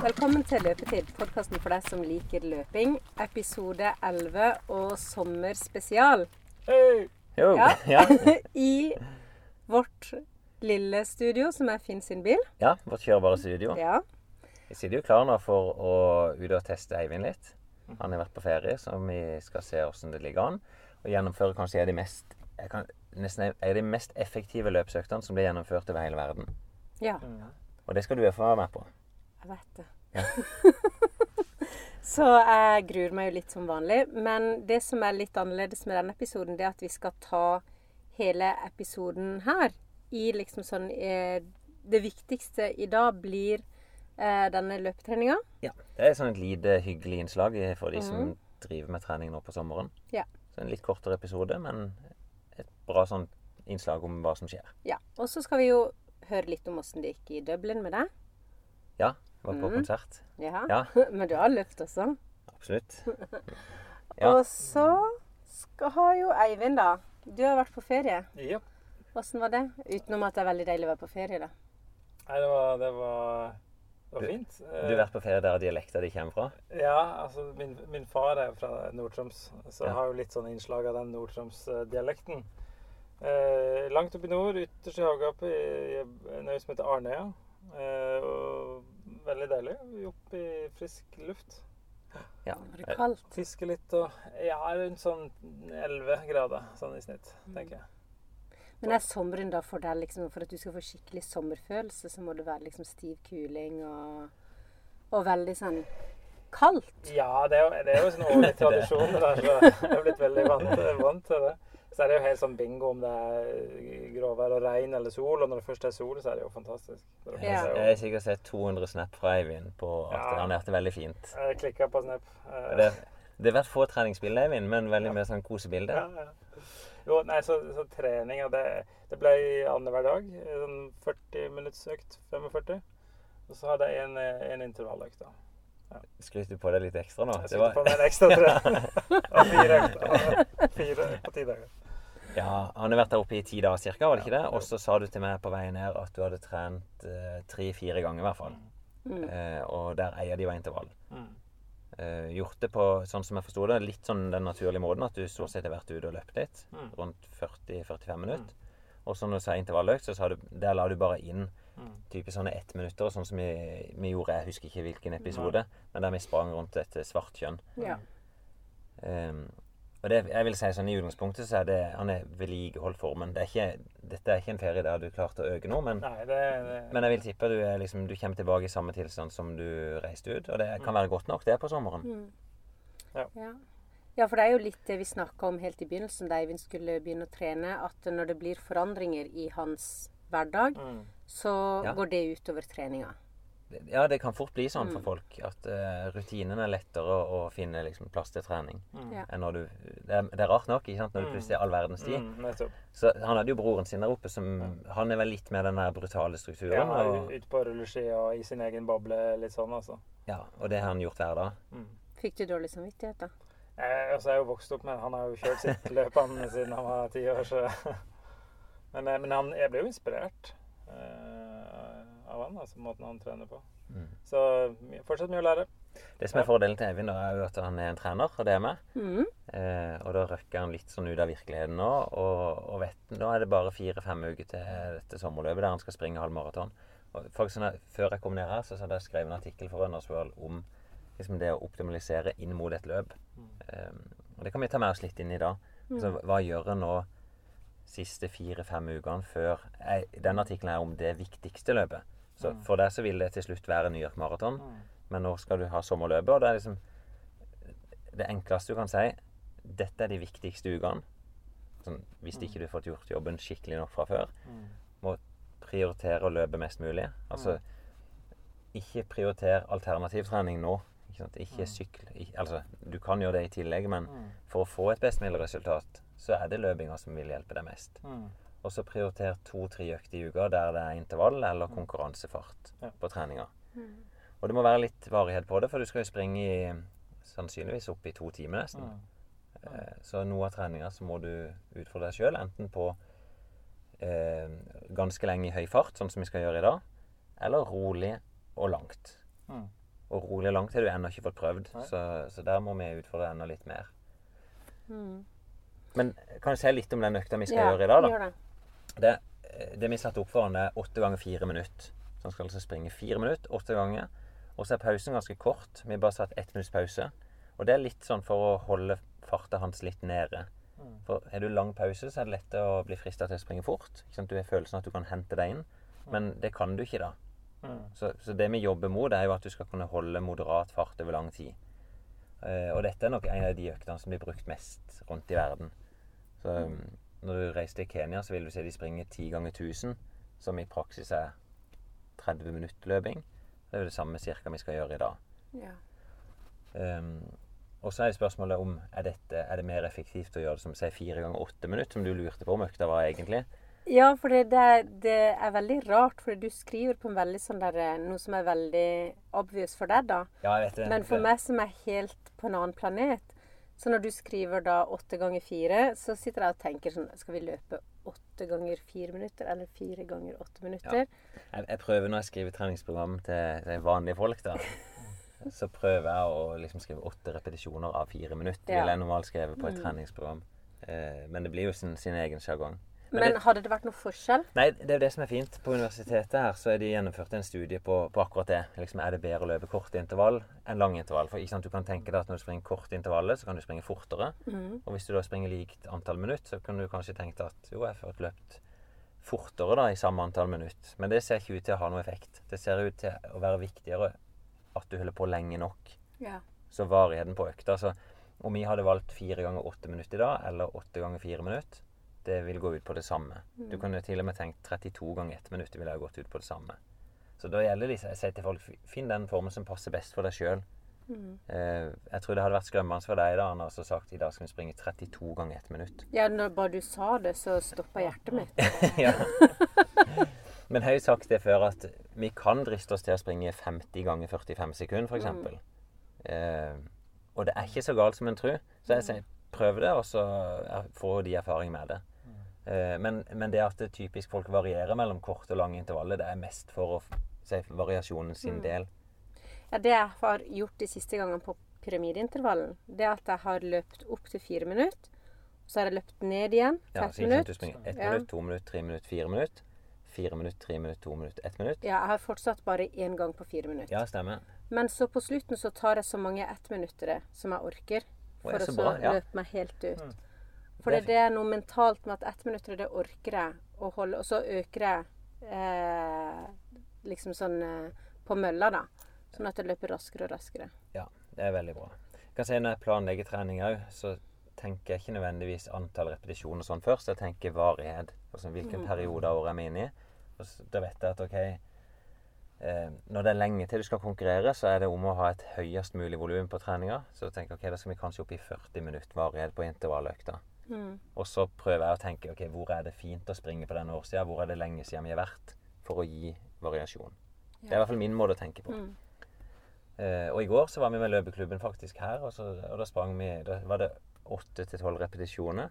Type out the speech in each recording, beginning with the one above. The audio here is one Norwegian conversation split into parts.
Velkommen til Løpetid, podkasten for deg som liker løping. Episode 11 og sommerspesial. Hei! Jo, Ja. I vårt lille studio, som er Finn sin bil. ja vårt kjørbare studio. Ja. Vi sitter jo klar nå for å ut og teste Eivind litt. Han har vært på ferie, så vi skal se hvordan det ligger an. Og gjennomføre kanskje er de mest, jeg kan, nesten er de mest effektive løpsøktene som blir gjennomført over hele verden. ja. Og det skal du være med på. Jeg vet det. Så jeg gruer meg jo litt som vanlig. Men det som er litt annerledes med denne episoden, det er at vi skal ta hele episoden her i liksom sånn eh, Det viktigste i dag blir eh, denne løpetreninga. Ja. Det er sånn et lite hyggelig innslag for de som driver med trening nå på sommeren. Ja. Så en litt kortere episode, men et bra sånn innslag om hva som skjer. ja. Og så skal vi jo høre litt om åssen det gikk i Dublin med deg. Ja, var på konsert. Ja. Ja, Men du har løpt også. absolutt. Ja. Og så skal, har jo Eivind, da. Du har vært på ferie. Ja. Åssen var det? Utenom at det er veldig deilig å være på ferie, da. Nei, det var, det var, det var fint. Du har vært på ferie der dialekta di kommer fra? Ja, altså min, min far er fra Nord-Troms, så jeg Ja. har jo litt sånn innslag av den Nord-Troms-dialekten. Eh, langt oppe i nord, ytterst i havgapet, i i en øy som heter Arnøya. Eh, og veldig deilig. Opp i frisk luft. Ja. Det blir kaldt? Fiske litt og Ja, rundt sånn 11 grader sånn i snitt, tenker jeg. Men er sommeren da for deg liksom, For at du skal få skikkelig sommerfølelse, så må det være liksom stiv kuling og, og veldig sånn kaldt? Ja, det er jo, det er jo sånn årlig tradisjon. det der, så jeg er blitt veldig vant, vant til det. Så er det jo helt sånn bingo om det er gråvær og regn eller sol. Og når det først er sol, så er det jo fantastisk. Det Ja. Jeg har sikkert sett 200 snap fra Eivind på at Ja. han hørte veldig fint. Jeg klikka på Snap. Eh, Det, det har vært få treningsbilder, Eivind, men veldig mye sånn kosebilder. Ja, ja. Jo, nei, så, så treninga, det, det ble annenhver dag. Sånn 40 minutts økt. 45. Og så hadde jeg en, en intervalløkt, da. Skryter du på deg litt ekstra nå? Jeg Det var... på meg en ekstra tre. Og fire økter. Fire på ti dager. Ja, han har vært der oppe i ti dager cirka, var det ikke det? Og så sa du til meg på vei ned at du hadde trent eh, tre-fire ganger i hvert fall. Mm. Eh, og der eier de jo intervall. Mm. Eh, gjort det på, sånn som jeg forsto det, litt sånn den naturlige måten at du stort sett har vært ute og løpt litt. Mm. Rundt 40-45 minutter. Og så når du sa intervalløkt, så sa du der la du bare inn typisk type sånne ett minutter, sånn som vi, vi gjorde Jeg husker ikke hvilken episode, men der vi sprang rundt et svart kjønn. Ja. Um, og det, jeg vil si sånn I utgangspunktet så er det han er vedlikeholdt formen. Det er ikke, dette er ikke en ferie der du klarte å øke noe, men, Nei, det, det men jeg vil tippe du, er liksom, du kommer tilbake i samme tilstand som du reiste ut. Og det kan være godt nok, det, på sommeren. Ja. ja, for det er jo litt det vi snakka om helt i begynnelsen da Eivind skulle begynne å trene, at når det blir forandringer i hans hverdag, mm. så Ja. går det utover treninga. Ja, det kan fort bli sånn for folk at uh, rutinen er lettere å, å finne liksom, plass til trening. Mm. Enn når du, det, er, det er rart nok, ikke sant, når du plutselig er all verdens tid. Mm. Så han hadde jo broren sin der oppe som Han er vel litt med den der brutale strukturen. Ja, og, ut på rulleski og i sin egen boble, litt sånn, altså. ja, og det har han gjort hver dag. Mm. Fikk du dårlig samvittighet, da? Eh, altså, jeg er jo vokst opp med Han har jo kjørt sitt løp han siden han var ti år, så Men, eh, men han, jeg ble jo inspirert eh, av han, altså måten han trener på. Mm. Så fortsatt mye å lære. Det som er fordelen til Eivind, da, er jo at han er en trener, og det er meg. Mm. Eh, og da røkker han litt sånn ut av virkeligheten nå. Og, og vet nå er det bare fire-fem uker til dette sommerløpet der han skal springe halv maraton. Og folk, sånn Før jeg kom ned her, så hadde jeg skrevet en artikkel for Runners World om liksom det å optimalisere inn mot et løp. Eh, og det kan vi ta med oss litt inn i dag. Altså, hva gjør en nå siste fire-fem ukene før jeg, Denne artikkelen er om det viktigste løpet. Så for deg så vil det til slutt være New York Marathon. Men nå skal du ha sommerløpet, og det er liksom Det enkleste du kan si Dette er de viktigste ukene. Sånn, hvis ikke du har fått gjort jobben skikkelig nok fra før. Må prioritere å løpe mest mulig. Altså ikke prioriter alternativtrening nå. Ikke, sant? ikke sykle Altså, du kan gjøre det i tillegg, men for å få et best mulig resultat, så er det løpinga som vil hjelpe deg mest. Mm. Og så prioriter to-tre økter i uka der det er intervall eller konkurransefart Ja. på treninga. Og det må være litt varighet på det, for du skal jo springe i sannsynligvis opp i to timer nesten. Eh, Så noe av treninga så må du utfordre deg sjøl, enten på eh, ganske lenge i høy fart, sånn som vi skal gjøre i dag, eller rolig og langt. Mm. Og rolig og langt har du ennå ikke fått prøvd, så, så der må vi utfordre enda litt mer. Mm. Men kan du si litt om den økta vi skal Ja, gjøre i dag, da? gjør det. Det, eh, det vi satte opp for han, er åtte ganger fire minutter. Så han skal altså springe fire minutter åtte ganger. Og så er pausen ganske kort. Vi har bare satt ett minutts pause. Og det er litt sånn for å holde farta hans litt nede. Mm. For er du lang pause, så er det lettere å bli frista til å springe fort. Ikke sant? Du har følelsen at du kan hente deg inn, men det kan du ikke da. Mm. Så, så det vi jobber mot, er jo at du skal kunne holde moderat fart over lang tid. Eh, og dette er nok en av de øktene som blir brukt mest rundt i verden. Så um, når du reiser til Kenya, så vil du se de springer 10 ganger 1000, som i praksis er 30 minutter løping. Det er jo det samme cirka vi skal gjøre i dag. Ja. Um, og så er spørsmålet om er, dette, er det mer effektivt å gjøre det som si, fire ganger åtte minutter, som du lurte på om økta var egentlig. Ja, for det, det, det er veldig rart, for du skriver på en veldig sånn der, eh, noe som er veldig obvious for deg, da. Ja, jeg vet det. Men for meg som er helt på en annen planet Så når du skriver da åtte ganger fire, så sitter jeg og tenker sånn Skal vi løpe åtte ganger fire minutter, eller fire ganger åtte minutter? Jeg, jeg prøver når jeg skriver treningsprogram til, til vanlige folk, da. Så prøver jeg å liksom skrive åtte repetisjoner av fire minutter. Ja. Ville jeg normalt skrevet på et Mm. treningsprogram. Eh, men det blir jo sin, sin egen sjargong. Men Men det- hadde det vært noe forskjell? Nei, det er jo det som er fint. På universitetet her så er de gjennomført en studie på, på akkurat det. Liksom, er det bedre å løpe korte intervall enn lange intervall? For ikke sant, du kan tenke deg at når du springer korte intervallet, så kan du springe fortere. Mm. Og hvis du da springer likt antall minutt, så kan du kanskje tenke deg at jo, jeg får løpt fortere da i samme antall minutt. Men det ser ikke ut til å ha noe effekt. Det ser ut til å være viktigere at du holder på lenge nok. Ja. Så varigheten på økta så Om vi hadde valgt fire ganger åtte minutter i dag, eller åtte ganger fire minutter, det vil gå ut på det samme. Du kunne til og med tenkt 32 ganger 1 minutt ville ha gått ut på det samme. Så da gjelder det jeg sier til folk finn den formen som passer best for deg sjøl. Mm. Uh, jeg tror det hadde vært skremmende for deg da, han hadde sagt i dag skal vi springe 32 ganger 1 minutt. ja, når bare du sa det, så stoppa hjertet mitt. ja. Men jeg har jo sagt det før at vi kan driste oss til å springe 50 ganger 45 sekunder, f.eks. eksempel. Uh, og det er ikke så galt som en tror. Så jeg sier prøv det, og så får de erfaring med det. Eh, men, men det at det typisk folk varierer mellom korte og lange intervaller, det er mest for å si variasjonen sin del. Ja, det jeg har gjort de siste gangene på pyramideintervallen, det er at jeg har løpt opp til fire minutter. Så har jeg løpt ned igjen til Ja, ett minutt. ett Ja. minutt, to minutter, tre minutter, fire minutter. Fire minutter, tre minutter, to minutter, ett minutt. Ja, jeg har fortsatt bare én gang på fire minutter. Ja, stemmer. Men så på slutten så tar jeg så mange ettminuttere som jeg orker. For å så så bra, ja. løpe meg helt ut. Mm. For Det er det, det er noe mentalt med at ett minutt er det orker jeg å holde. Og så øker jeg eh, liksom sånn eh, på mølla, da. Sånn at det løper raskere og raskere. Ja, det er veldig bra. Jeg kan si Når jeg planlegger trening òg, så tenker jeg ikke nødvendigvis antall repetisjoner sånn først. Jeg tenker varighet. Altså hvilken Mm. periode av året jeg er inne i. Og så, da vet jeg at OK eh, Når det er lenge til du skal konkurrere, så er det om å ha et høyest mulig volum på treninga. Så jeg tenker ok, da skal vi kanskje opp i 40 minutter varighet på intervalløkta. Mm. Og så prøver jeg å tenke ok, hvor er det fint å springe på denne årssida? Hvor er det lenge siden vi har vært? For å gi variasjon. Det er i hvert fall min måte å tenke på. Mm. Uh, og i går så var vi med løpeklubben faktisk her, og, så, og da sprang vi Da var det åtte til tolv repetisjoner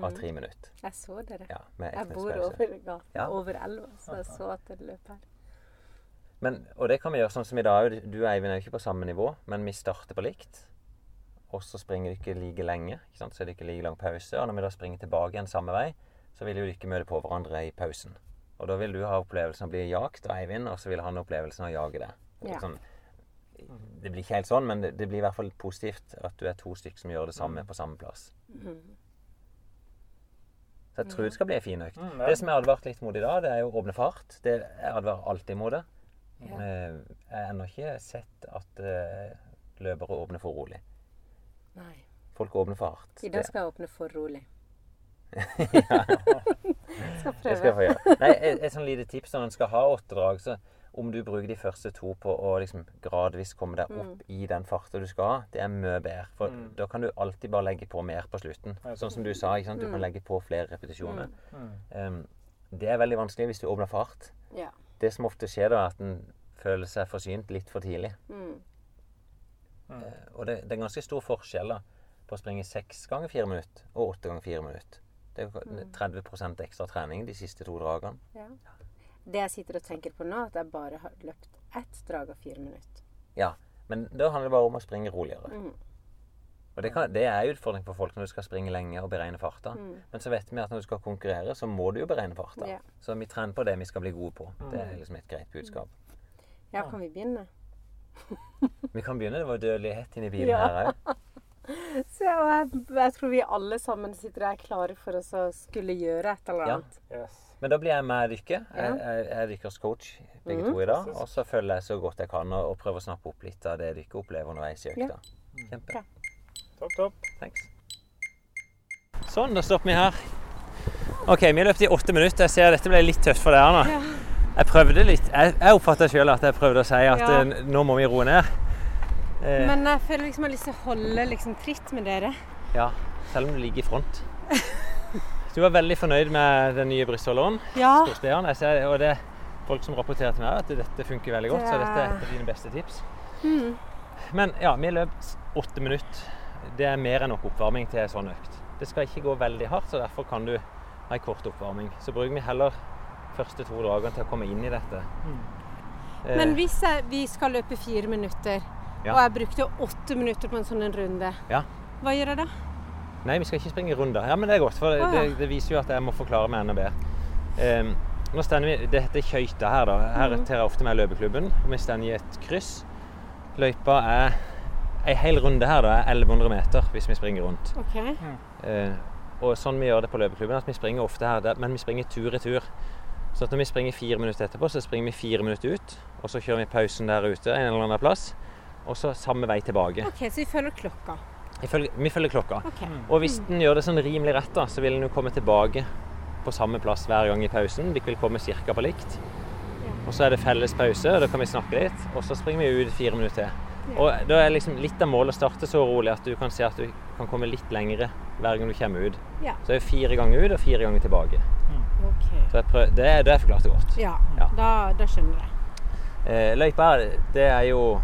av tre minutter. Jeg så dere. Ja, Jeg bor over gaten, Ja. over elva, så jeg så at dere løp her. Men, og det kan vi gjøre sånn som i dag. Du og Eivind er jo ikke på samme nivå, men vi starter på likt. Og så springer du ikke like lenge, ikke sant? så er det ikke like lang pause. Og når vi da springer tilbake igjen samme vei, så vil jo de ikke møte på hverandre i pausen. Og da vil du ha opplevelsen av å bli jagt av Eivind, og så vil han ha opplevelsen av å jage deg. Ja. Sånn, det blir ikke helt sånn, men det, det blir i hvert fall positivt at du er to stykker som gjør det samme på samme plass. Mhm. Så jeg tror det skal bli en fin økt. Mm, ja. Det som jeg advarte advart litt mot i dag, det er jo åpne fart. Det, jeg advarer alltid mot det. Ja. Eh, Jeg har ennå ikke sett at eh, løpere åpner for rolig. Nei. Folk åpner for hardt. I dag skal jeg åpne for rolig. Ja, Skal det skal jeg prøve. få gjøre. Nei, et, et sånn lite tips når en skal ha åtte drag, så om du bruker de første to på å liksom gradvis komme deg opp i den farta du skal ha, det er mye bedre. For Mm. da kan du alltid bare legge på mer på slutten. Sånn som du sa, ikke sant? du kan legge på flere repetisjoner. Mm. Um, det er veldig vanskelig hvis du åpner for hardt. Ja. Det som ofte skjer, da, er at en føler seg forsynt litt for tidlig. Mm. Mm. Eh, Og det, det er ganske stor forskjell da, på å springe seks ganger fire minutter og åtte ganger fire minutter. Det er jo 30% ekstra trening de siste to dragene. ja. Det jeg sitter og tenker på nå, at jeg bare har løpt ett drag av fire minutter. Ja, Men da handler det bare om å springe roligere. Mm. Og det, kan, det er en utfordring for folk når du skal springe lenge og beregne farta. Mm. Men så vet vi at når du skal konkurrere, så må du jo beregne farta. Ja. Så vi trener på det vi skal bli gode på. Det er liksom et greit budskap. Ja, kan vi begynne? Vi kan begynne. Det var dødelighet inni bilen Ja. her òg. Så jeg, jeg tror vi alle sammen sitter der klare for oss å skulle gjøre et eller Ja. annet. Yes. Men da blir jeg med dere. Jeg, jeg, jeg er deres coach begge mm. to i dag. Og så følger jeg så godt jeg kan og, og prøver å snappe opp litt av det dere opplever underveis i økta. Kjempe. Topp, topp. Thanks. Sånn, da stopper vi her. OK, vi har løpt i åtte minutter. Jeg ser dette ble litt tøft for dere nå. Jeg prøvde litt. Jeg, jeg oppfatta sjøl at jeg prøvde å si at Ja. eh, nå må vi roe ned. Eh, Men jeg føler liksom jeg har lyst til å holde liksom tritt med dere. ja, selv om du ligger i front. Du var veldig fornøyd med den nye brystholderen. Ja. Jeg ser, og det er folk som rapporterer til meg at dette funker veldig godt. Så dette er et av dine beste tips. Mm. Men ja, vi løp åtte minutter. Det er mer enn nok oppvarming til en sånn økt. Det skal ikke gå veldig hardt, så derfor kan du ha en kort oppvarming. Så bruker vi heller første to dragene til å komme inn i dette. Eh, Men hvis jeg, vi skal løpe fire minutter, Ja. og jeg brukte åtte minutter på en sånn en runde, Ja. hva gjør jeg da? Nei, vi skal ikke springe runder. Ja, men det er godt, for det, ja. det, det viser jo at jeg må forklare meg enda bedre. Ehm, nå stender vi, Det heter Kjøyta her, da. Her Mhm. tar jeg ofte med løpeklubben. og Vi stender i et kryss. Løypa er En hel runde her da, er 1100 meter hvis vi springer rundt. Okay. Eh, og sånn vi gjør det på løpeklubben, at vi springer ofte her, men vi springer tur i tur. Så at når vi springer fire minutter etterpå, så springer vi fire minutter ut. Og så kjører vi pausen der ute en eller annen plass. Og så samme vei tilbake. Ok, Så vi følger klokka. Vi følger, vi følger klokka. Okay. Og hvis den gjør det sånn rimelig rett, da, så vil den jo komme tilbake på samme plass hver gang i pausen. Dere vil komme ca. på likt. Og så er det felles pause, og da kan vi snakke litt. Og så springer vi ut fire minutter til. Og da er liksom litt av målet å starte så rolig at du kan se at du kan komme litt lengre hver gang du kommer ut. Ja. Så det er fire ganger ut og fire ganger tilbake. Ok. Så jeg prøv, det, er- det forklarte jeg godt. Ja, Ja. Da, da skjønner jeg. Eh, løypa det er jo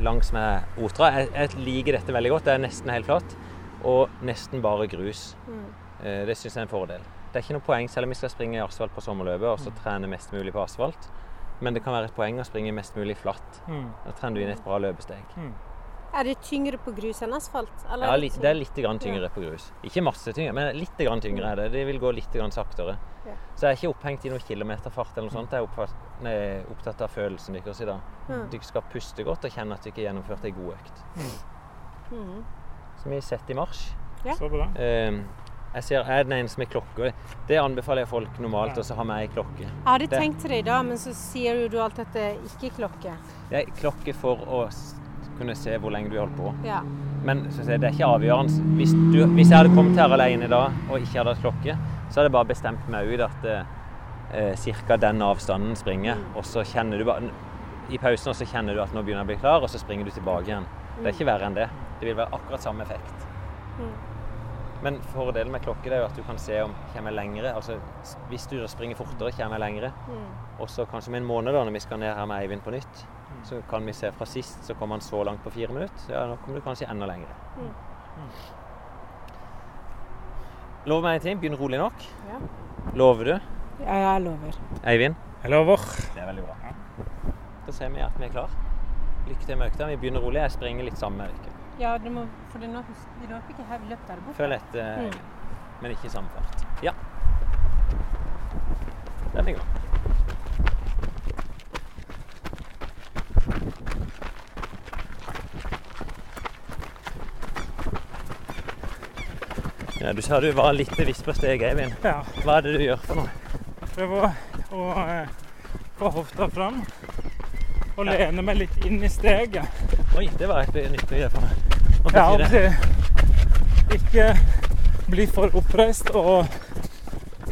langs med Otra. Jeg, jeg liker dette veldig godt. Det er nesten helt flatt. Og nesten bare grus. Mm. Eh, det syns jeg er en fordel. Det er ikke noe poeng, selv om vi skal springe i asfalt på sommerløpet og så trene mest mulig på asfalt. Men det kan være et poeng å springe mest mulig flatt. Mm. Da trener du inn et bra løpesteg. Er det tyngre på grus enn asfalt? Eller Ja, det er litt tyngre på grus. Ikke masse tyngre, men litt tyngre er det. Det vil gå litt saktere. Ja. Så jeg er ikke opphengt i noen kilometerfart eller noe sånt. Jeg er opptatt av følelsen deres i dag. Mm. Dere skal puste godt og kjenne at dere har gjennomført ei god økt. Mm. Så vi setter i marsj. Så bra. Eh, jeg ser, jeg er den eneste med klokke. Det anbefaler jeg folk normalt å ha med ei klokke. Jeg hadde Det- tenkt til det i dag, men så sier jo du alltid at det ikke er klokke. Det er klokke for å kunne se hvor lenge du holdt på. Ja. Men så å det er ikke avgjørende. Hvis, du, hvis jeg hadde kommet her alene i dag og ikke hadde hatt klokke, så hadde jeg bare bestemt meg ut at eh, ca. den avstanden springer. Og så kjenner du bare I pausen og så kjenner du at nå begynner jeg å bli klar, og så springer du tilbake igjen. Det er ikke verre enn det. Det vil være akkurat samme effekt. Mm. Men fordelen med klokke det er jo at du kan se om kommer jeg lengre. Altså, hvis du springer fortere, kommer jeg lengre. Mm. Og så kanskje om en måned, da, når vi skal ned her med Eivind på nytt, så kan vi se fra sist så kom han så langt på fire minutter. Ja, nå kommer du kanskje enda lengre. Mm. Lover meg en ting. Begynn rolig nok. Ja. Lover du, ja, jeg lover. Eivind? Jeg lover. Det er veldig bra. Da ser vi at vi er klar. Lykke til med økta. Vi begynner rolig. Jeg springer litt sammen med dere. Ja, du må, for det nå, vi løper ikke her, vi løper der borte. Følg etter, Mm. Men ikke i samme fart. Ja. Den er i Ja, du sa du var litt bevisst på steg, Eivind. Ja. Hva er det du gjør for noe? Prøver å, å eh, få hofta fram og lene meg litt inn i steget. Oi, det var et be- nytt begrep for meg. Hva Ja, betyr det? det- ikke bli for oppreist og,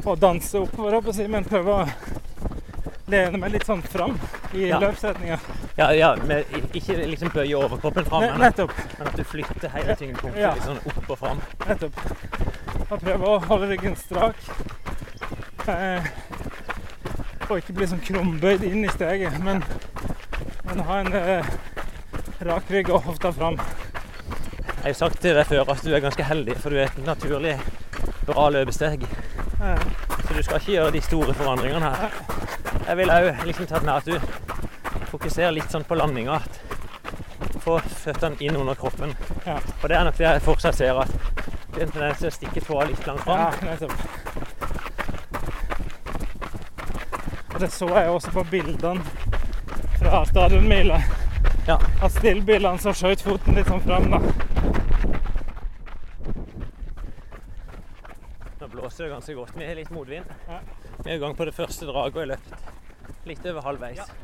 og danse oppover, jeg men prøve å lene meg litt sånn fram i Ja. løpssetninga. Ja, ja, men ikke liksom bøye overkroppen fram, men, Nettopp. at du flytter hele tyngdepunktet Ja. litt sånn opp og fram. nettopp. Og prøve å holde ryggen strak. Eh, og ikke bli sånn krumbøyd inn i steget, men, men ha en eh, rak rygg og hofta fram. Jeg har jo sagt til deg før at du er ganske heldig, for du er et naturlig bra løpesteg. Eh, Så du skal ikke gjøre de store forandringene her. Jeg vil òg liksom tatt med at du fokuserer litt sånn på landinga. At få føttene inn under kroppen. Ja. Og det er nok det jeg fortsatt ser, at det er en tendens til å stikke tåa litt langt Ja, fram. Ja, Og det så jeg også på bildene fra stadionmila. Ja. At stillbilene så skjøt foten litt sånn fram, da. Nå blåser det ganske godt. Vi har litt motvind. Ja. Vi er i gang på det første draget og har løpt litt over halvveis.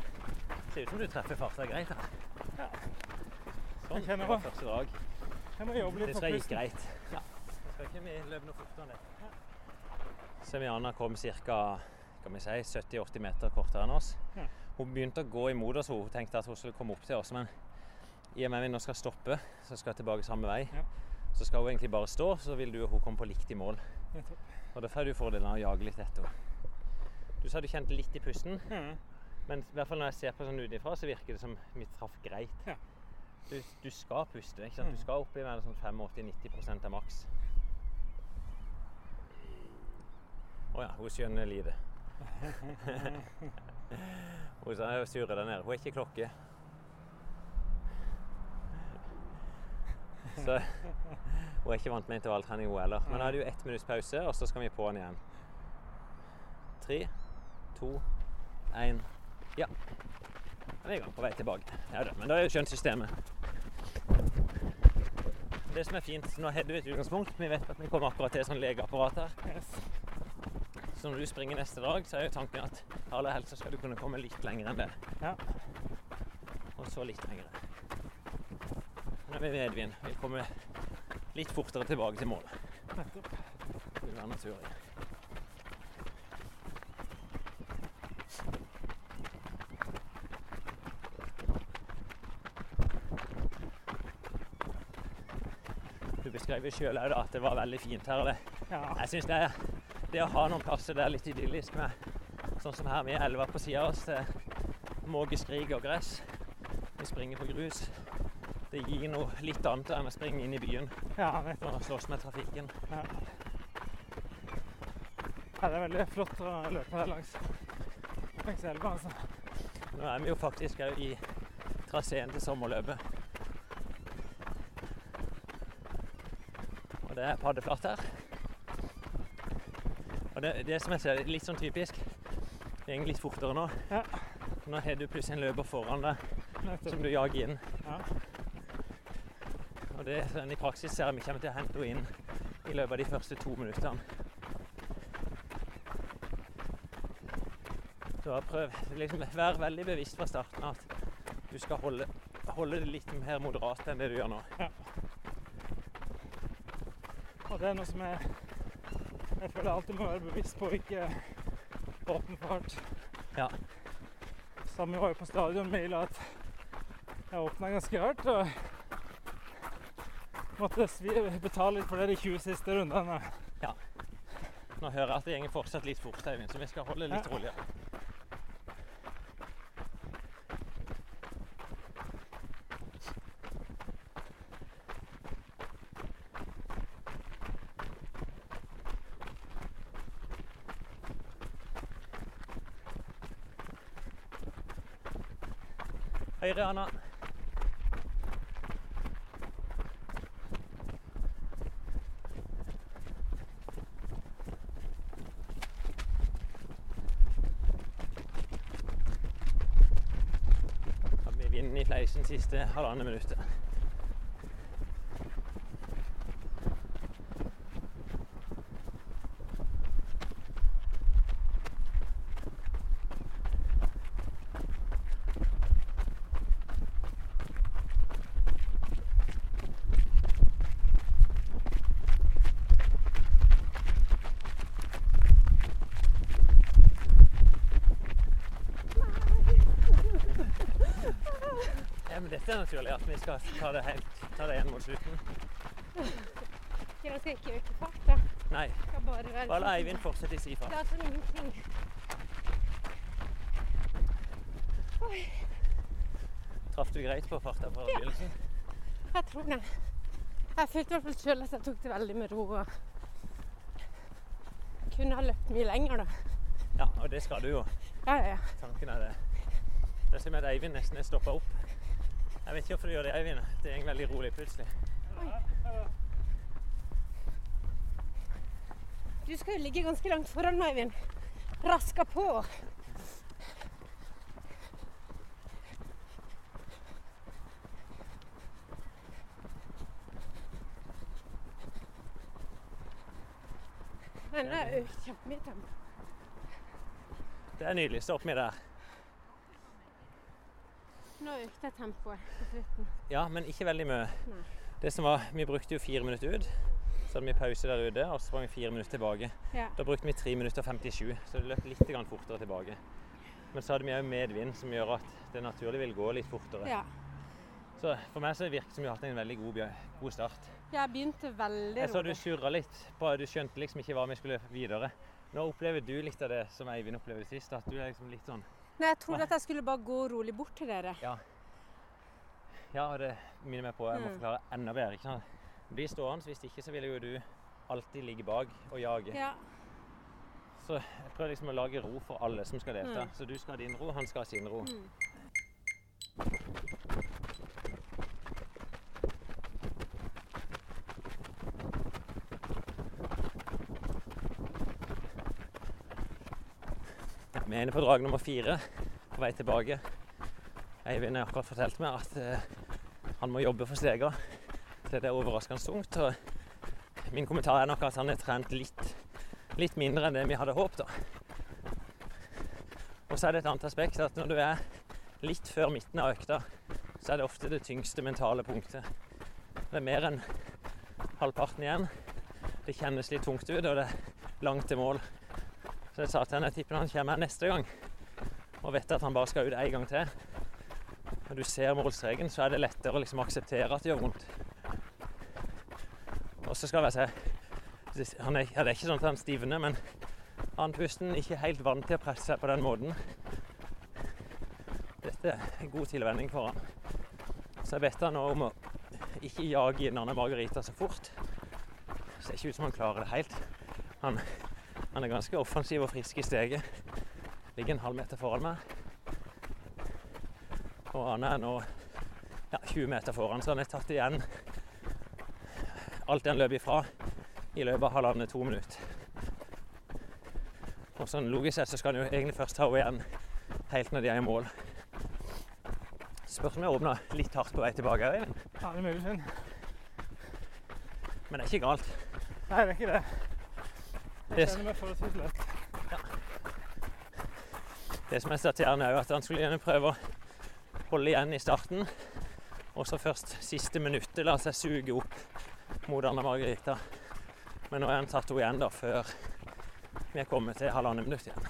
Ser ut som du treffer farta greit. her. Ja. Sånn, det var første drag. Det tror jeg gikk greit. Ja. Skal ikke vi løpe noe fortere enn det? Semiana kom ca. 70-80 meter kortere enn oss. Ja. Hun begynte å gå imot oss. Hun tenkte at hun skulle komme opp til oss. Men i og med vi nå skal stoppe, så skal jeg tilbake samme vei. Ja. Så skal hun egentlig bare stå, så vil du og hun komme på likt i mål. Og Derfor er du fordelen av å jage litt etter henne. Du sa du kjente litt i pusten, Mhm. Men i hvert fall når jeg ser på sånn utenfra, så virker det som vi traff greit. Ja. Du, du skal puste. ikke sant? Du Mm. skal opp i mer sånn 85-90% er maks. Å ja, hun skjønner lite. hun sa jeg surrer der nede. Hun er ikke klokke. Så hun er ikke vant med intervalltrening, hun heller. Men da er det jo ett minutts pause, og så skal vi på'n igjen. Tre, to, én Ja. vi er i gang på vei tilbake. Ja da, men da er jo skjønt systemet. Det som er fint, nå har du et utgangspunkt. Vi vet at vi kommer akkurat til et sånt legeapparat her. Yes. Så når du springer neste dag, så er jo tanken at aller helst skal du kunne komme litt lenger enn det. Ja. Og så litt lenger. Nå er vi ved Edvin. Vi kommer litt fortere tilbake til målet. Nettopp. Det vil være naturlig. Beskrev sjøl at det var veldig fint her. Det. Ja. Jeg syns det, det å ha noen plasser der er litt idyllisk med sånn som her med elva på sida av oss. Det er måkeskrik og gress. Vi springer på grus. Det gir noe litt annet enn å springe inn i byen ja, og slåss med trafikken. Ja. Ja, det er veldig flott å løpe her langs, langs elva. Altså. Nå er vi jo faktisk òg i traseen til sommerløpet. Og det er paddeflatt her. Og det, det som jeg ser, er litt sånn typisk Det går litt fortere nå. Ja. Nå har du plutselig en løper foran deg som du jager inn. Ja. Og det sånn, i praksis ser jeg vi kommer til å hente henne inn i løpet av de første to minuttene. Så prøv liksom vær veldig bevisst fra starten at du skal holde, holde det litt mer moderat enn det du gjør nå. Og det er noe som jeg, jeg føler jeg alltid må være bevisst på, ikke åpen fart. Ja. Samme var jo på stadionmila at jeg åpna ganske hardt. og måtte betale litt for det de 20 siste rundene. Nå hører jeg at det går fortsatt litt fort, Eivind, så vi skal holde litt Ja. roligere. Høyre, Anna. Vi vinden i fleisen siste halvannet minuttet. Ja, naturlig at vi skal ta det, helt, ta det igjen mot slutten. Da skal ikke øke fart, da. Nei, bare være bare la sånn- Eivind fortsette i si fart. Det er sånn ingenting. Traff du greit på farta fra Ja. begynnelsen? Jeg tror det. Jeg følte i hvert fall sjøl at jeg tok det veldig med ro. og kunne ha løpt mye lenger, da. Ja, og det skal du jo. Ja, ja, ja. Tanken er det. Det er som at Eivind nesten er stoppa opp. Jeg vet ikke hvorfor du gjør det, Eivind. Det gikk veldig rolig plutselig. Du skal jo ligge ganske langt foran meg, Eivind. Raska på. Men det er jo kjempemye tempo. Det er nydelig. Stopp med der. Nå økte tempoet på slutten. Ja, men ikke veldig mye. Nei. Det som var, Vi brukte jo fire minutter ut. Så hadde vi pause der ute, og så sprang vi fire minutter tilbake. Ja. Da brukte vi 3 minutter og 57, så det løp litt fortere tilbake. Men så hadde vi òg medvind, som gjør at det naturlig vil gå litt fortere. ja. Så for meg så virker det som vi har hatt en veldig god, god start. Jeg begynte veldig Jeg så du rolig. surra litt. På, du skjønte liksom ikke hva vi skulle videre. Nå opplever du litt av det som Eivind opplevde sist. At du er liksom litt sånn Nei, jeg trodde at jeg skulle bare gå rolig bort til dere. Ja. Ja, og det minner meg på Jeg må Mm. forklare enda bedre. ikke sant? Bli stående, hvis ikke så vil jo du alltid ligge bak og jage. Ja. Så jeg prøver liksom å lage ro for alle som skal delta. Mm. Så du skal ha din ro, han skal ha sin ro. Mm. Vi er inne på drag nummer fire på vei tilbake. Eivind har akkurat fortalt meg at eh, han må jobbe for stega. Så det er overraskende tungt. Og min kommentar er nok at han har trent litt, litt mindre enn det vi hadde håpet. Og så er det et annet aspekt at når du er litt før midten av økta, så er det ofte det tyngste mentale punktet. Det er mer enn halvparten igjen. Det kjennes litt tungt ut, og det er langt til mål. Så jeg sa til henne jeg tipper han kommer neste gang og vet at han bare skal ut en gang til. Når du ser målstreken, så er det lettere å liksom akseptere at det gjør vondt. Og så skal jeg se han er, ja, Det er ikke sånn at han stivner, men andpusten ikke helt vant til å presse seg på den måten. Dette er en god tilvenning for han. Så jeg bedt han nå om å ikke jage inn Margarita så fort. Det ser ikke ut som han klarer det helt. Han han er ganske offensiv og frisk i steget. Ligger en halv meter foran meg. Og Arne er nå ja, 20 meter foran, så han er tatt igjen alt det han løp ifra i løpet av halvannet-to minutter. Og sånn logisk sett så skal han jo egentlig først ta henne igjen helt når de er i mål. Spørs om jeg åpna litt hardt på vei tilbake. Ja, det er mulig. Men det er ikke galt. Nei, det er ikke det. Det- forholdsvis lett. Det som er til er jo at han skulle gjerne prøve å holde igjen i starten. Og så først siste minuttet la seg suge opp mot Anna Margarita. Men nå er han tatt henne igjen da før vi er kommet til halvannet minutt igjen.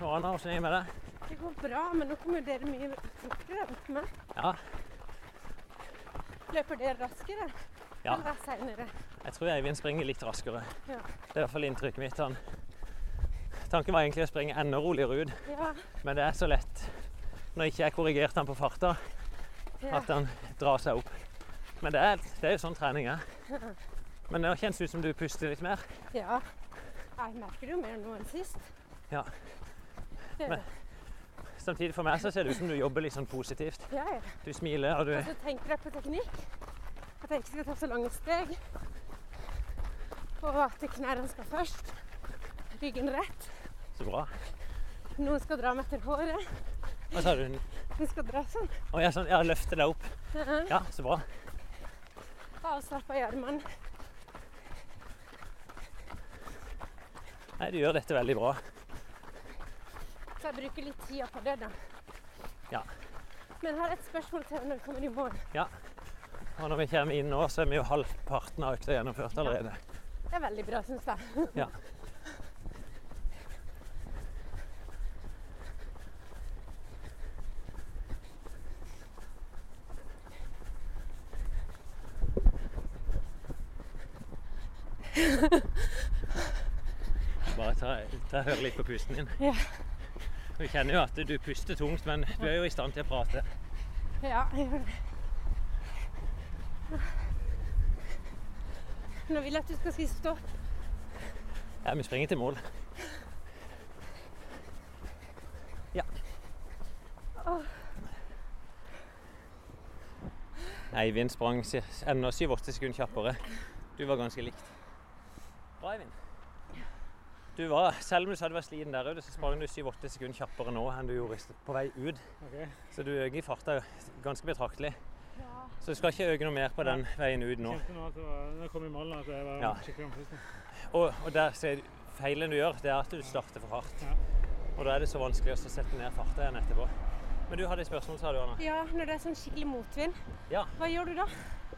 Og Anna, hvordan er det med deg? Det går bra, men nå kommer dere mye fortere enn meg. Ja, Løper dere raskere? Ja. Eller seinere? Jeg tror Eivind springer litt raskere. Ja. Det er i hvert fall inntrykket mitt. Han. Tanken var egentlig å springe enda roligere ut, Ja. men det er så lett når ikke jeg korrigerte han på farta, ja. at han drar seg opp. Men det er, det er jo sånn trening er. Men det kjennes ut som du puster litt mer. ja. Jeg merker jo mer nå enn sist. Ja. Men- Samtidig for meg så ser det ut som du jobber litt sånn positivt. ja, ja. Du smiler, og du Og så tenker jeg på teknikk. At jeg ikke skal ta så lange steg. Og at knærne skal først. Ryggen rett. Så bra. Noen skal dra meg etter håret. Hva sa du? Hun skal dra sånn. Å ja, sånn, ja, løfte deg opp. Ja. Ja, så bra. Avslappa i armene. Nei, du gjør dette veldig bra. Så jeg bruker litt tid på det, da. Ja. Men jeg har et spørsmål til når vi kommer i mål. Og når vi kommer inn nå, så er vi jo halvparten av økta gjennomført allerede. Det er veldig bra, syns jeg. Ja. Bare ta, ta høre litt på pusten din. Ja. Du kjenner jo at du puster tungt, men du er jo i stand til å prate. Ja, jeg gjør det. Nå vil jeg at du skal si stopp. Ja, vi springer til mål. Åh. Eivind sprang enda 7-8 sekunder kjappere. Du var ganske likt. Bra, Eivind. Du var, selv om du sa du var sliten der ute, så sprang du 7-8 sekunder kjappere nå enn du gjorde på vei ut. Okay. Så du øker farta ganske betraktelig. Så du skal ikke øke noe mer på den veien ut nå. Jeg kom i mål, at jeg var Ja. skikkelig. Og, og der ser du, feilen du gjør, det er at du starter for hardt. Ja. Og da er det så vanskelig å sette ned farta igjen etterpå. Men du hadde et spørsmål, sa du, Anna? Ja, når det er sånn skikkelig motvind, Ja, hva gjør du da?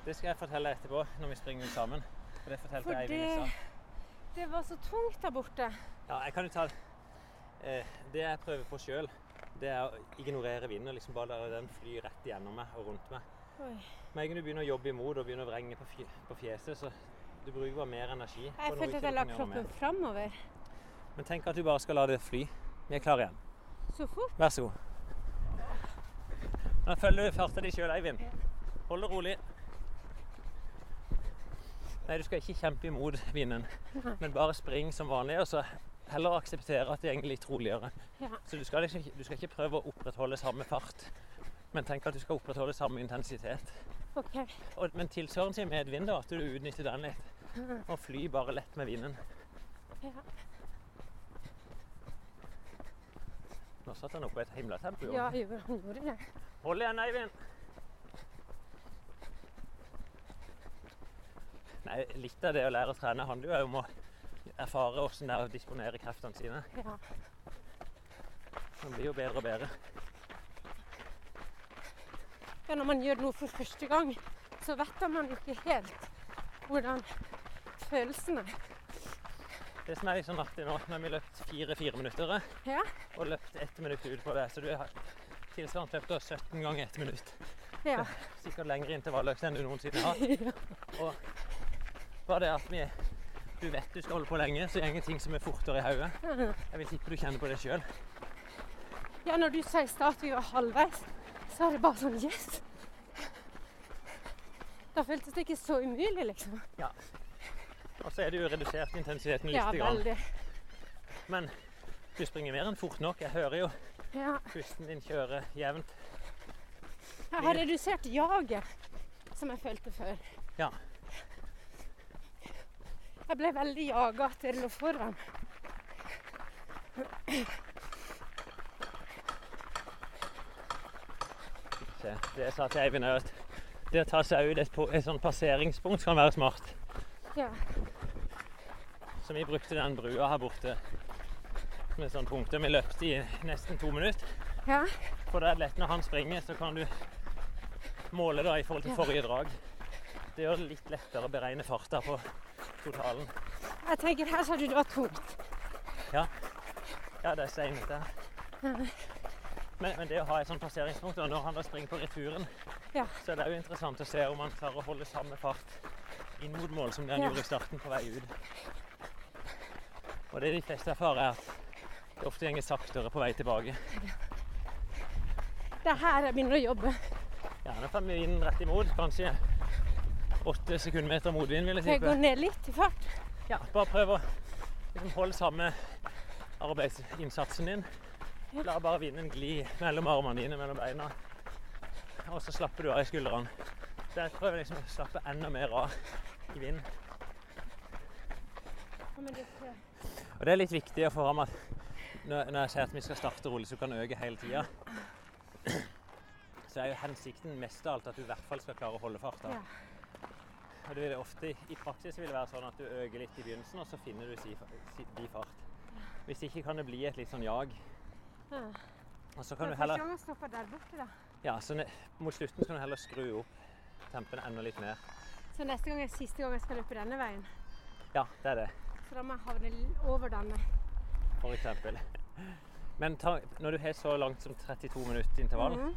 det skal jeg fortelle etterpå når vi springer ut sammen. For det fortalte For Eivind i det, stad. det var så tungt der borte. Ja, jeg kan jo ta eh, Det jeg prøver på sjøl, det er å ignorere vinden og liksom bare la den fly rett gjennom meg og rundt meg. Oi. Med en gang du begynner å jobbe imot og begynner å vrenge på, på fjeset, så du bruker bare mer energi. Jeg følte at jeg la kroppen framover. Men tenk at du bare skal la det fly. Vi er klare igjen. Så fort. Vær så god. Nå følger du farta di sjøl, Eivind. Hold det rolig. Nei, du skal ikke kjempe imot vinden, men bare spring som vanlig. Og så heller akseptere at det går litt roligere. Ja. Så du skal, ikke- du skal ikke prøve å opprettholde samme fart, men tenk at du skal opprettholde samme intensitet. OK. Og, men tilsvarende til medvind, da, at du utnytter den litt. Og fly bare lett med vinden. Ja. Nå satt han oppe i et himla tempo. Ja, han gjorde det. Hold igjen, Eivind. Nei, litt av det å lære å trene handler jo om å erfare hvordan det er å disponere kreftene sine. Ja. Man blir jo bedre og bedre. Ja. Når man gjør noe for første gang, så vet man jo ikke helt hvordan følelsen er. Det som er sånn artig nå, når vi løpt fire-fire minutter Ja. og løpt ett minutt ut på det, så du har tilsvarende løpt da 17 ganger ett minutt. Ja. Sikkert lengre intervalløkt enn du noensinne har. Og bare det at vi, du vet du skal holde på lenge, så går ting som er fortere i hodet. Jeg vil tippe du kjenner på det sjøl. ja, når du sa i stad at vi var halvveis, så er det bare sånn Yes! Da føltes det ikke så umulig, liksom. Og så er det jo redusert intensiteten litt. Ja, grann. Men du springer mer enn fort nok. Jeg hører jo Ja. pusten din kjøre jevnt. Jeg har redusert jaget, som jeg følte før. Ja. Jeg ble veldig jaga til å lå foran. Se, det sa til Eivind òg at det å ta seg ut et, et sånn passeringspunkt kan være smart. Ja. Så vi brukte den brua her borte med sånn punkter. Vi løpte i nesten to minutter. ja. For det er lett når han springer, så kan du måle da i forhold til Ja. forrige drag. Det gjør det litt lettere å beregne farta på totalen. Jeg tenker her så du det var tungt. Ja, det er steinete. Men, men det å ha et sånt passeringspunkt og når han da springer på returen, Ja. så er det jo interessant å se om han klarer å holde samme fart inn mot mål som det han Ja. gjorde i starten på vei ut. Og det de fleste erfarer, er at det ofte går saktere på vei tilbake. Det er her jeg begynner å jobbe. Ja, nå får vi vinden rett imot. Kanskje åtte sekundmeter motvind, vil jeg Jeg går ned litt i fart. Ja, bare prøv å liksom holde samme arbeidsinnsatsen din. Ja. La bare vinden gli mellom armene dine, mellom beina. Og så slapper du av i skuldrene. Så jeg prøver liksom å slappe enda mer av i vinden. Og det er litt viktig å få fram at når jeg sier at vi skal starte rolig, så du kan øke hele tida, så er jo hensikten mest av alt at du i hvert fall skal klare å holde farta. Og det vil ofte, I praksis vil det være sånn at du øker litt i begynnelsen, og så finner du si, si, fart. Hvis ikke kan det bli et litt sånn jag. Og så kan du heller, der borte, da. ja, så Mot slutten kan du heller skru opp tempen enda litt mer. Så neste gang er siste gang jeg skal løpe denne veien. Ja, det er det, Så da må jeg havne over denne. for eksempel. Men ta, når du har så langt som 32 minutter intervall, Mhm.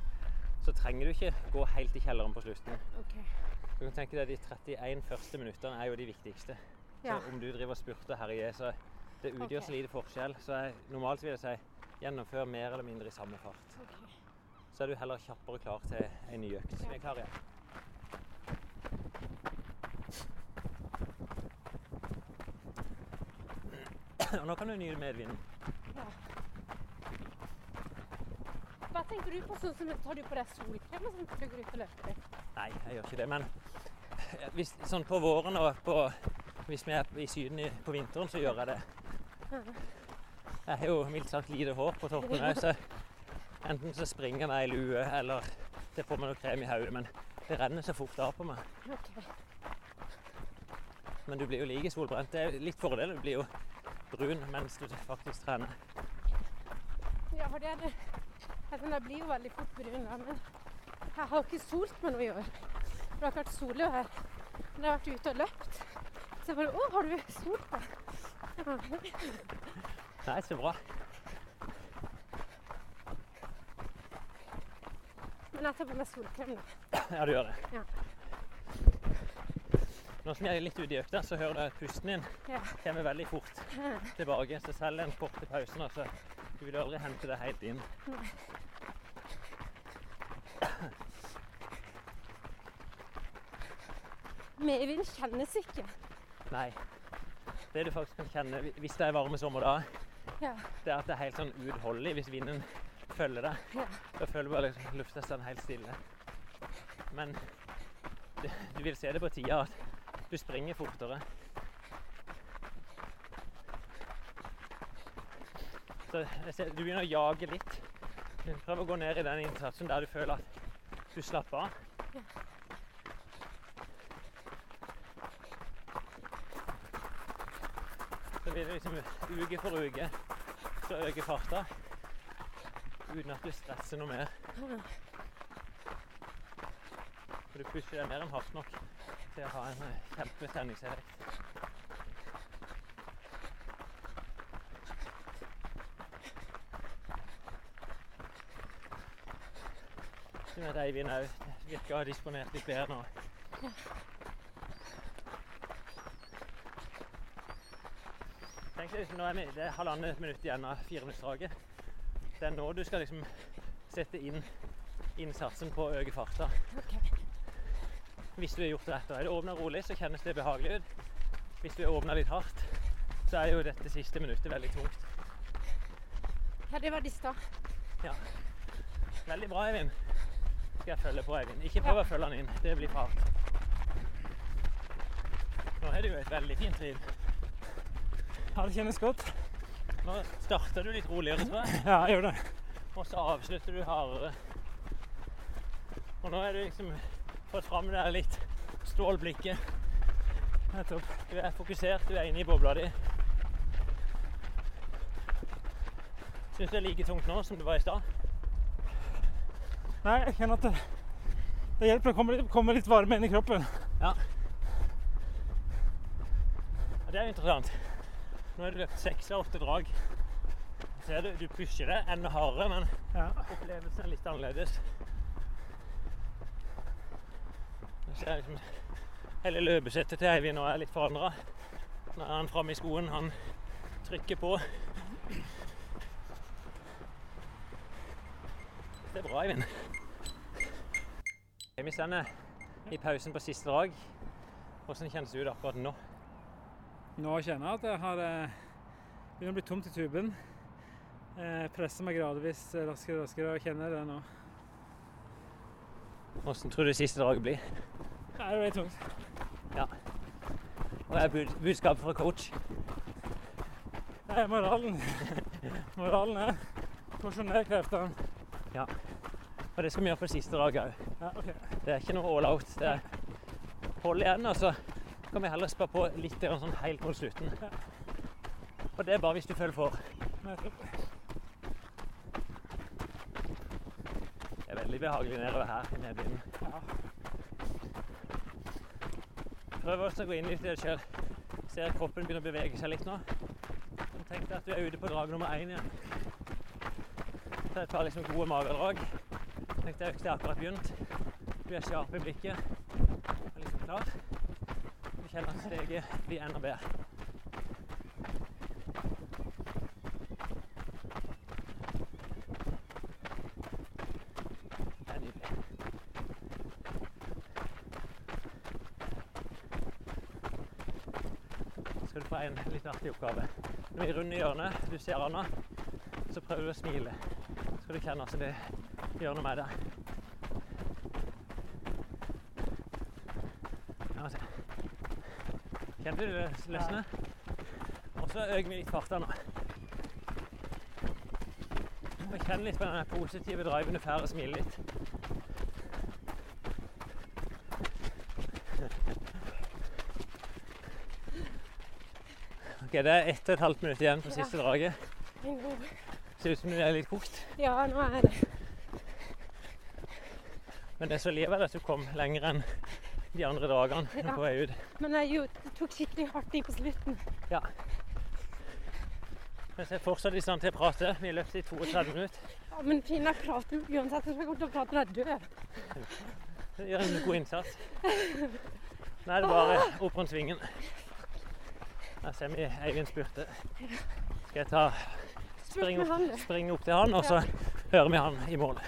så trenger du ikke gå helt i kjelleren på slutten. Okay. Du kan tenke deg De 31 første minuttene er jo de viktigste. Ja. Så om du driver og spurter og herjer, så det utgjør okay. så lite forskjell. Så jeg, normalt vil jeg si gjennomfør mer eller mindre i samme fart. Okay. Så er du heller kjappere klar til en ny økt. Vi er klare igjen. Og nå kan du nyte medvinden. Ja. Hva tenker du på sånn som tar du på deg solkrem og sånn før du går ut og løper? Nei, jeg gjør ikke det. Men hvis, sånn på våren og på, hvis vi er i Syden på vinteren, så gjør jeg det. Jeg har jo mildt sagt lite hår på toppen òg, så enten så springer jeg i lue, eller det får meg noe krem i hodet. Men det renner så fort av på meg. Men du blir jo like solbrent. Det er litt fordel. Du blir jo brun mens du faktisk trener. Ja, for det er det. Altså, jeg blir jo veldig fort brun, da, men jeg har ikke solt meg noe i år. For det har ikke vært solvær. Men jeg har vært ute og løpt. Så jeg bare Å, har du solt deg? Nei, så bra. Men jeg tar på meg solkrem, da. Ja, du gjør det. Ja. Nå som jeg er litt ute i økta, så hører du at pusten din Ja. kommer veldig fort tilbake. Så selv den korte pausen, altså, du vil aldri hente det helt inn. Medvind kjennes ikke. Nei. Det du faktisk kan kjenne hvis det er varme sommerdager, Ja. det er at det er helt sånn uutholdelig hvis vinden følger deg. Ja. Da føler du bare liksom lufta står helt stille. Men du, du vil se det på tida at du springer fortere. Så ser, du begynner å jage litt. Prøv å gå ned i den innsatsen der du føler at du slapper av. Det liksom uke for uke så øker farta uten at du stresser noe mer. For du pusher deg mer enn hardt nok til å ha en eh, kjempetreningseffekt. Eivind virker å ha disponert litt bedre nå. Tenk deg, liksom, nå er vi, Det er halvannet minutt igjen av fireminuttsdraget. Det er nå du skal liksom sette inn innsatsen på å øke farta. OK. Hvis du har gjort det rett. Er det åpna rolig, så kjennes det behagelig ut. Hvis du har åpna litt hardt, så er jo dette siste minuttet veldig tungt. Ja, det var de stad. Ja. Veldig bra, Eivind. Skal jeg følge på, Eivind. Ikke prøv å følge han inn. Det blir hardt. Nå har du jo et veldig fint trin. Ja, det kjennes godt. Nå starter du litt roligere, tror jeg. Ja, jeg gjør det. Og så avslutter du hardere. Og nå er du liksom fått fram det litt stålblikket. Nettopp. Du er fokusert, du er inne i bobla di. Syns du det er like tungt nå som det var i stad? Nei, jeg kjenner at det, det hjelper å komme, komme litt varme inn i kroppen. Ja. Det er interessant. Nå har du løpt seks av åtte drag. er du, du pusher det enda hardere, men Ja. opplevelsen er litt annerledes. Liksom Hele løpesettet til Eivind nå er litt forandra. Nå er han framme i skoen, han trykker på. Det er bra, Eivind. Vi sender i pausen på siste drag. Hvordan kjennes det ut akkurat nå? Nå kjenner jeg at jeg har Begynt begynner å bli tomt i tuben. Jeg presser meg gradvis eh, raskere og raskere og kjenner det nå. Hvordan tror du siste draget blir? Det er tungt. tungt. Hva er bud budskapet fra coach? Det er moralen. moralen er porsjoner kreftene. Og det skal vi gjøre på siste draget òg. Ja, okay. Det er ikke noe all out. Det er hold igjen, og så kan vi heller spa på litt der, sånn helt mot slutten. Og det er bare hvis du føler for. Det er veldig behagelig nedover her i nedbyen. Prøv også å gå inn litt i det sjøl. Ser kroppen begynner å bevege seg litt nå. Tenk deg at du er ute på drag nummer én igjen. Så jeg tar liksom gode magedrag. Tenk deg økta er akkurat begynt. Du er skarp i blikket. At steget blir enda bedre. Det er nydelig. skal du få en litt artig oppgave. Når vi runder hjørnet, du ser Anna, så prøver du å smile. Så skal du kjenne hvordan det gjør noe med deg. Kjente du det løsne? Og så øker vi litt farta nå. Og kjenn litt på den positive driven du får og smile litt. Ok, Det er ett og et halvt minutt igjen på siste draget. Ser ut som du er litt kokt. Ja, nå er det Men det som likevel er at du kom lenger enn de andre dagene Ja. på vei ut. Men jeg jo, tok skikkelig hardt i på slutten. Ja. Men jeg er fortsatt i stand til å prate. Vi løpt i 32 minutter. Ja, men Finn, jeg prater uansett. Jeg kommer til å prate når jeg dør. Du gjør en god innsats. Nå er det bare opp rundt svingen. Her ser vi Eivind spurte. Skal jeg ta springe opp, springe opp til han, og så hører vi han i mål.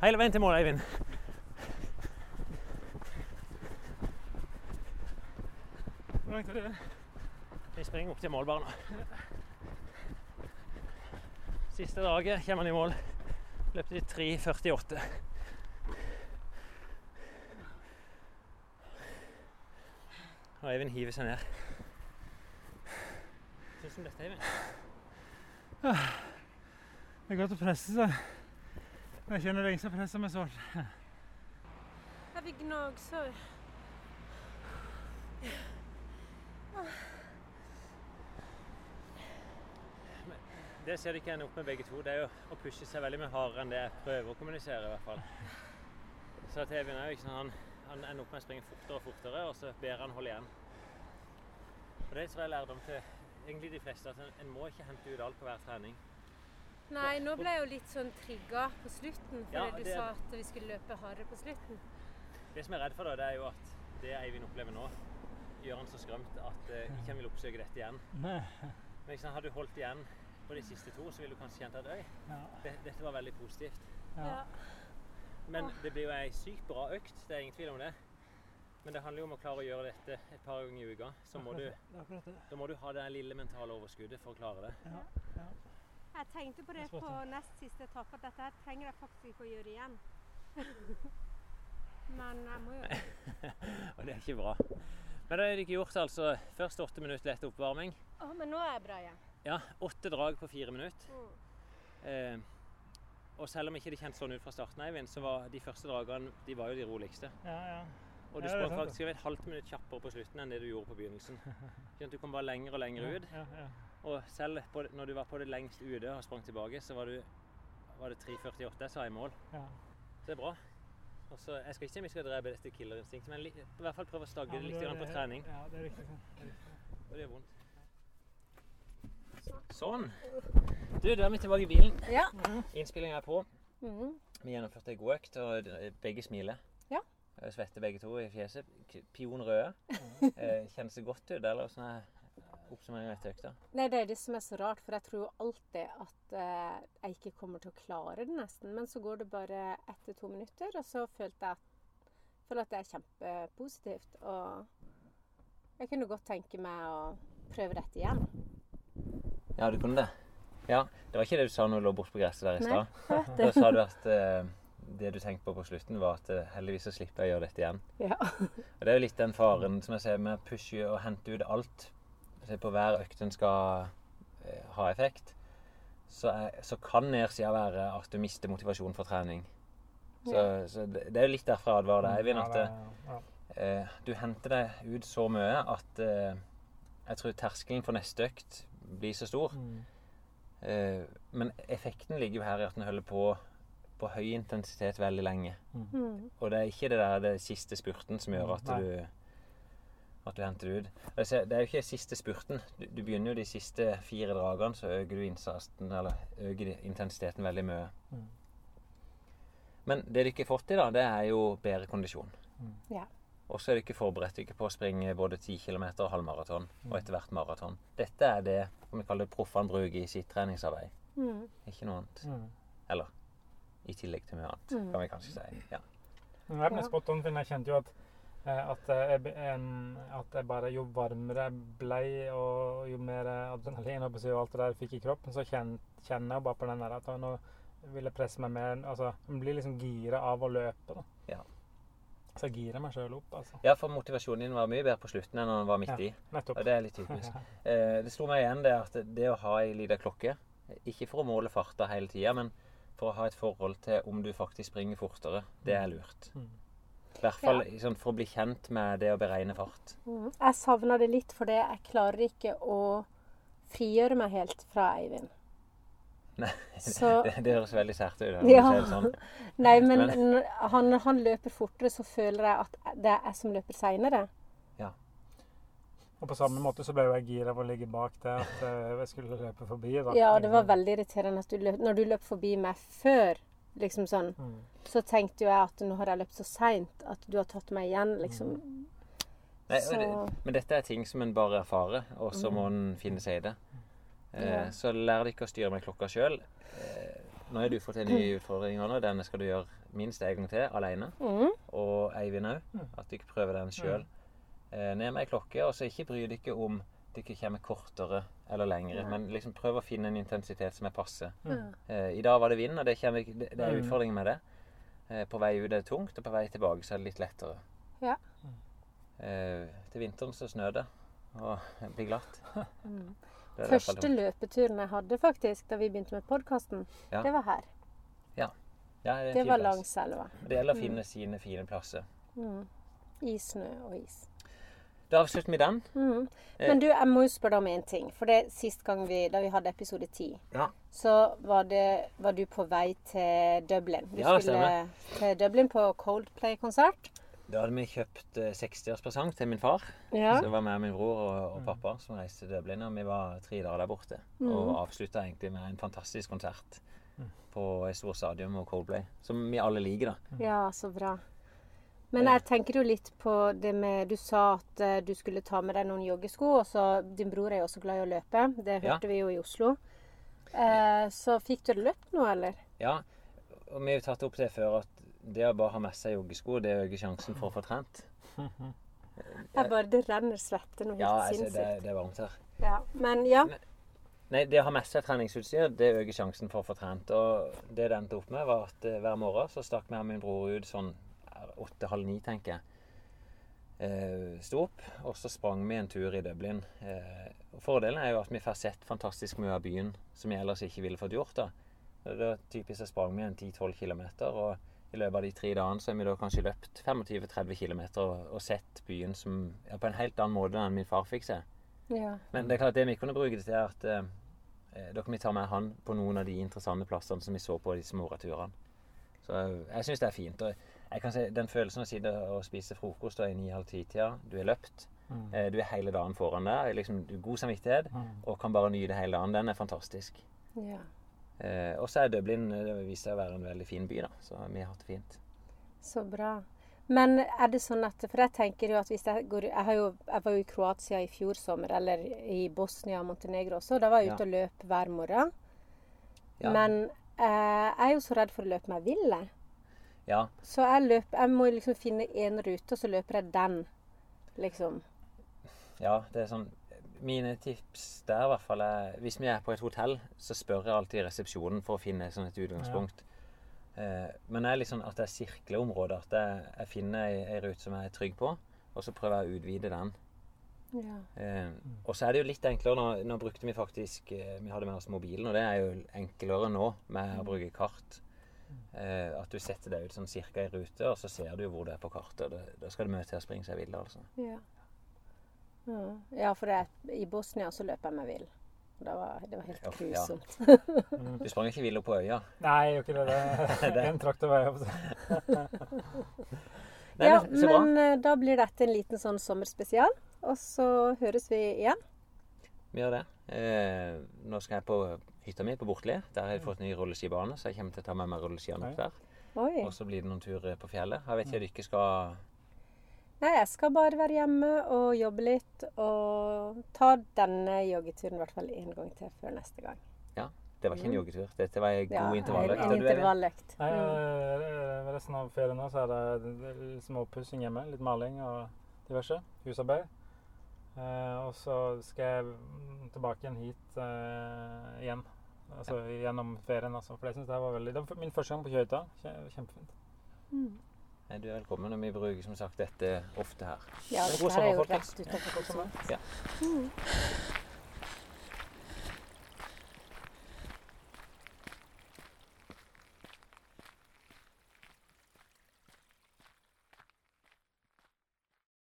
Hele veien til mål, Eivind. Hvor langt er det? Vi springer opp til målbarna. Siste dagen kommer han i mål. Løpte i 3.48. Og Eivind hiver seg ned. Syns du om dette, Eivind? Det er godt å presse seg. Jeg kjenner det er ingen som presser meg sånn. Jeg fikk gnagsår. Det ser de ikke ennå opp med begge to. Det er jo å pushe seg veldig mye hardere enn det jeg prøver å kommunisere, i hvert fall. Så at Eivind er jo ikke sånn, han, han ender opp med å springe fortere og fortere, og så ber han holde igjen. Og det tror jeg er lærdom til egentlig de fleste, at en, en må ikke hente ut alt på hver trening. Nei, nå ble jeg jo litt sånn trigga på slutten, fordi Ja, du sa at vi skulle løpe hardere på slutten. Det som jeg er redd for, da, det er jo at det Eivind opplever nå, gjør han så skrømt at eh, ikke han vil oppsøke dette igjen. Men liksom, hadde du holdt igjen på de siste to, så ville du kanskje kjent at øy, det, dette var veldig positivt. Ja. Men det blir jo ei sykt bra økt, det er ingen tvil om det. Men det handler jo om å klare å gjøre dette et par ganger i uka. Så må du, da må du ha det lille mentale overskuddet for å klare det. Jeg tenkte på det på nest siste etappe, at dette her trenger jeg faktisk ikke å gjøre igjen. Men jeg må jo Og det er ikke bra. Men da er det ikke gjort altså først åtte minutter lett oppvarming. Å, men nå er jeg bra igjen. Ja, åtte drag på fire minutter. Mm. Eh, og selv om ikke det kjentes sånn ut fra starten, Eivind, så var de første dragene de var jo de roligste. Ja, ja. Og du Ja, sprang faktisk et halvt minutt kjappere på slutten enn det du gjorde på begynnelsen. Du kom bare lenger og lenger ut. Ja, ja. Og selv på, når du var på det lengst ute og sprang tilbake, så var, du, var det 3.48 som var i mål. ja. Så det er bra. Også, jeg skal ikke si om vi skal drepe dette killerinstinktet, men i hvert fall prøve å stagge Ja, det litt grann på trening. Ja, det er riktig. sånn. Det er riktig. Og det gjør vondt. Sånn. Du, da er vi tilbake i bilen. Ja. Innspillinga er på. Mhm. Vi gjennomførte ei god økt, og begge smiler. Ja. Svetter begge to i fjeset. Pion røde. Eh, Kjennes det godt ut, eller åssen er oppsummeringa etter økta? Nei, det er det som er så rart, for jeg tror jo alltid at eh, jeg ikke kommer til å klare det nesten. Men så går det bare ett til to minutter, og så følte jeg føler at det er kjempepositivt. Og jeg kunne godt tenke meg å prøve dette igjen. Ja, du kunne det? Ja. Det var ikke det du sa når du lå borte på gresset der i stad? Da sa du at eh, det du tenkte på på slutten, var at eh, heldigvis så slipper jeg å gjøre dette igjen. Ja. Og Det er jo litt den faren som jeg ser med å pushe og hente ut alt. På hver økt en skal eh, ha effekt. Så, er, så kan nedsida være at du mister motivasjon for trening. Så, Ja. så det, det er jo litt derfor jeg advarer deg, Eivind. Ja, At det- eh, ja. du henter deg ut så mye at eh, jeg tror terskelen for neste økt blir så stor. Mm. Eh, men effekten ligger jo her i at den holder på på høy intensitet veldig lenge. Mm. Og det er ikke det der det siste spurten som gjør at Nei. du at du henter det ut. Det er jo ikke siste spurten. Du, du begynner jo de siste fire dragene, så øker du innsatsen, eller øker intensiteten veldig mye. Mm. Men det du ikke har fått til, da, det er jo bedre kondisjon. Ja. Og så er du ikke forberedt ikke på å springe både 10 km og halvmaraton, og etter hvert maraton. Dette er det om vi kaller det proffene bruker i sitt treningsarbeid. Mm. Ikke noe annet. Mm. Eller i tillegg til mye annet, Mm. kan vi kanskje si. Ja. Men det er spot on, for jeg kjente jo at, at, jeg, at jeg bare jo varmere jeg ble, og jo mer adrenalin og alt det der jeg fikk i kroppen, så kjen- kjenner jeg bare på den der at nå, vil jeg presse meg mer. Altså, jeg blir liksom gira av å løpe. da. Ja. Så jeg girer meg sjøl opp, altså. Ja, for motivasjonen din var mye bedre på slutten enn den var midt Ja. i. Nettopp. Og det er litt typisk. Eh, det slo meg igjen det at det å ha ei lita klokke, ikke for å måle farta hele tida, men for å ha et forhold til om du faktisk springer fortere, det er lurt. Mm. I hvert fall sånn, for å bli kjent med det å beregne fart. Mm. Jeg savna det litt fordi jeg klarer ikke å frigjøre meg helt fra Eivind. Nei, Så Det, det høres veldig sært ut. Ja. Sånn. Nei, men han, han løper fortere, så føler jeg at det er jeg som løper seinere. Og på samme måte så ble jeg gira av å ligge bak der at eh, jeg skulle løpe forbi. da. Ja, det var veldig irriterende at du løp, når du løp forbi meg før, liksom sånn, Mm. så tenkte jo jeg at nå har jeg løpt så seint at du har tatt meg igjen, liksom. Nei, Så men dette er ting som en bare erfarer, og så må en finne seg i det. Eh, Ja. Så lær deg ikke å styre med klokka sjøl. Eh, nå har du fått en ny utfordring. Anna. Denne skal du gjøre minst en gang til alene. mm. Og Eivind òg. At du ikke prøver den sjøl. Eh, ned med ei klokke, og så ikke bry deg ikke om det ikke kommer kortere eller lengre. Men liksom prøv å finne en intensitet som er passe. Ja. Eh, I dag var det vind, og det, kommer, det, det er utfordringer utfordringen med det. Eh, på vei ut er det tungt, og på vei tilbake så er det litt lettere. Ja. Eh, til vinteren så snør det, og det blir glatt. Mm. Det Første løpeturen jeg hadde, faktisk, da vi begynte med podkasten, Ja. det var her. ja, det, er Det var langs elva. Det gjelder å finne sine fine plasser. Mm. I snø og is. Da avslutter vi den. Mm. Eh. Men du, jeg må jo spørre deg om én ting. For det sist gang vi, da vi hadde episode ti, Ja. så var, det, var du på vei til Dublin. Du Ja, skulle til Dublin på Coldplay-konsert. Da hadde vi kjøpt eh, 60-årspresang til min far. Ja. Så det var meg, min bror og, og pappa som reiste til Dublin. Og vi var tre dager der borte. Mm. Og avslutta egentlig med en fantastisk konsert på et stort stadion og Coldplay. Som vi alle liker, da. ja, så bra. Men jeg tenker jo litt på det med Du sa at eh, du skulle ta med deg noen joggesko. Og så Din bror er jo også glad i å løpe. Det Ja. hørte vi jo i Oslo. Eh, så fikk du løpt noe, eller? Ja, og vi har jo tatt opp det før at det å bare ha med seg joggesko, det øker sjansen for å få trent. Jeg bare, Det renner svette noe helt Ja, altså, det, sinnssykt. det er varmt her. Ja. Men ja. Nei, det å ha med seg treningsutstyr, det øker sjansen for å få trent. Og det det endte opp med, var at eh, hver morgen så stakk vi og min bror ut sånn åtte-halv ni, tenker jeg. Eh, Sto opp, og så sprang vi en tur i Dublin. Eh, fordelen er jo at vi får sett fantastisk mye av byen som vi ellers ikke ville fått gjort. da. Det var typisk så sprang vi en 10-12 km, og i løpet av de tre dagene så har vi da kanskje løpt 25-30 km og, og sett byen som, ja, på en helt annen måte enn min far fikk se. ja. Men det er klart det vi kunne bruke det til, er at eh, eh, da kan vi ta med han på noen av de interessante plassene som vi så på disse morgenturene. Så eh, jeg syns det er fint. Og jeg kan si, den følelsen av å sitte og spise frokost da i ni-halv ti-tida, du er løpt, Mm. eh, du er hele dagen foran deg, liksom, du har god samvittighet, Mm. og kan bare nyte hele dagen, den er fantastisk. ja. Eh, og så er Dublin eh, det viser seg å være en veldig fin by, da. Så vi har hatt det fint. Så bra. Men er det sånn at For jeg tenker jo at hvis jeg går Jeg, har jo, jeg var jo i Kroatia i fjor sommer, eller i Bosnia og Montenegro også. Da var jeg Ja. ute og løp hver morgen. Ja. Men eh, jeg er jo så redd for å løpe meg vill. jeg. Ja, Så jeg, løp, jeg må liksom finne én rute, og så løper jeg den. Liksom. Ja, det er sånn Mine tips der i hvert fall er Hvis vi er på et hotell, så spør jeg alltid resepsjonen for å finne sånn et utgangspunkt. Eh, men det er litt sånn at det er sirkleområder. At jeg, jeg finner ei, ei rute som jeg er trygg på, og så prøver jeg å utvide den. Ja. Eh, og så er det jo litt enklere nå, nå brukte vi faktisk eh, Vi hadde med oss mobilen, og det er jo enklere nå med å bruke kart. Eh, at du setter deg ut sånn cirka i rute, og så ser du jo hvor du er på kartet. og det- Da skal det mye til å springe seg vill, altså. Ja. Ja. for det, i Bosnia så løp jeg meg vill. Det var, det var helt Ja, ja. Du sprang ikke vill opp på øya. Nei, jeg gjør ikke det. Det en vei opp. Nei, ja, men, men eh, da blir dette en liten sånn sommerspesial. Og så høres vi igjen. Vi gjør det. Eh, nå skal jeg på hytta mi på Bortli. Der har jeg fått ny rulleskibane, så jeg kommer til å ta med meg rulleskiene opp der. Oi. Og så blir det noen turer på fjellet. Jeg vet ikke om dere skal Nei, jeg skal bare være hjemme og jobbe litt. Og ta denne joggeturen i hvert fall én gang til før neste gang. Ja, Det var ikke en joggetur. Dette var en god Mm. Ja, intervalløkt. En er- intervalløkt. Nei, Mm. eh, Resten av ferien nå så er det litt småpussing hjemme. Litt maling og diverse. Husarbeid. Eh, og så skal jeg tilbake igjen hit eh, igjen Altså gjennom ferien, altså. For jeg synes det var veldig Det var min første gang på Kjøyta. Kjempefint. Mm. Du er velkommen. og Vi bruker som sagt dette ofte her. Ja, det dette er jo rett sommer. Kongsvinger. Ja.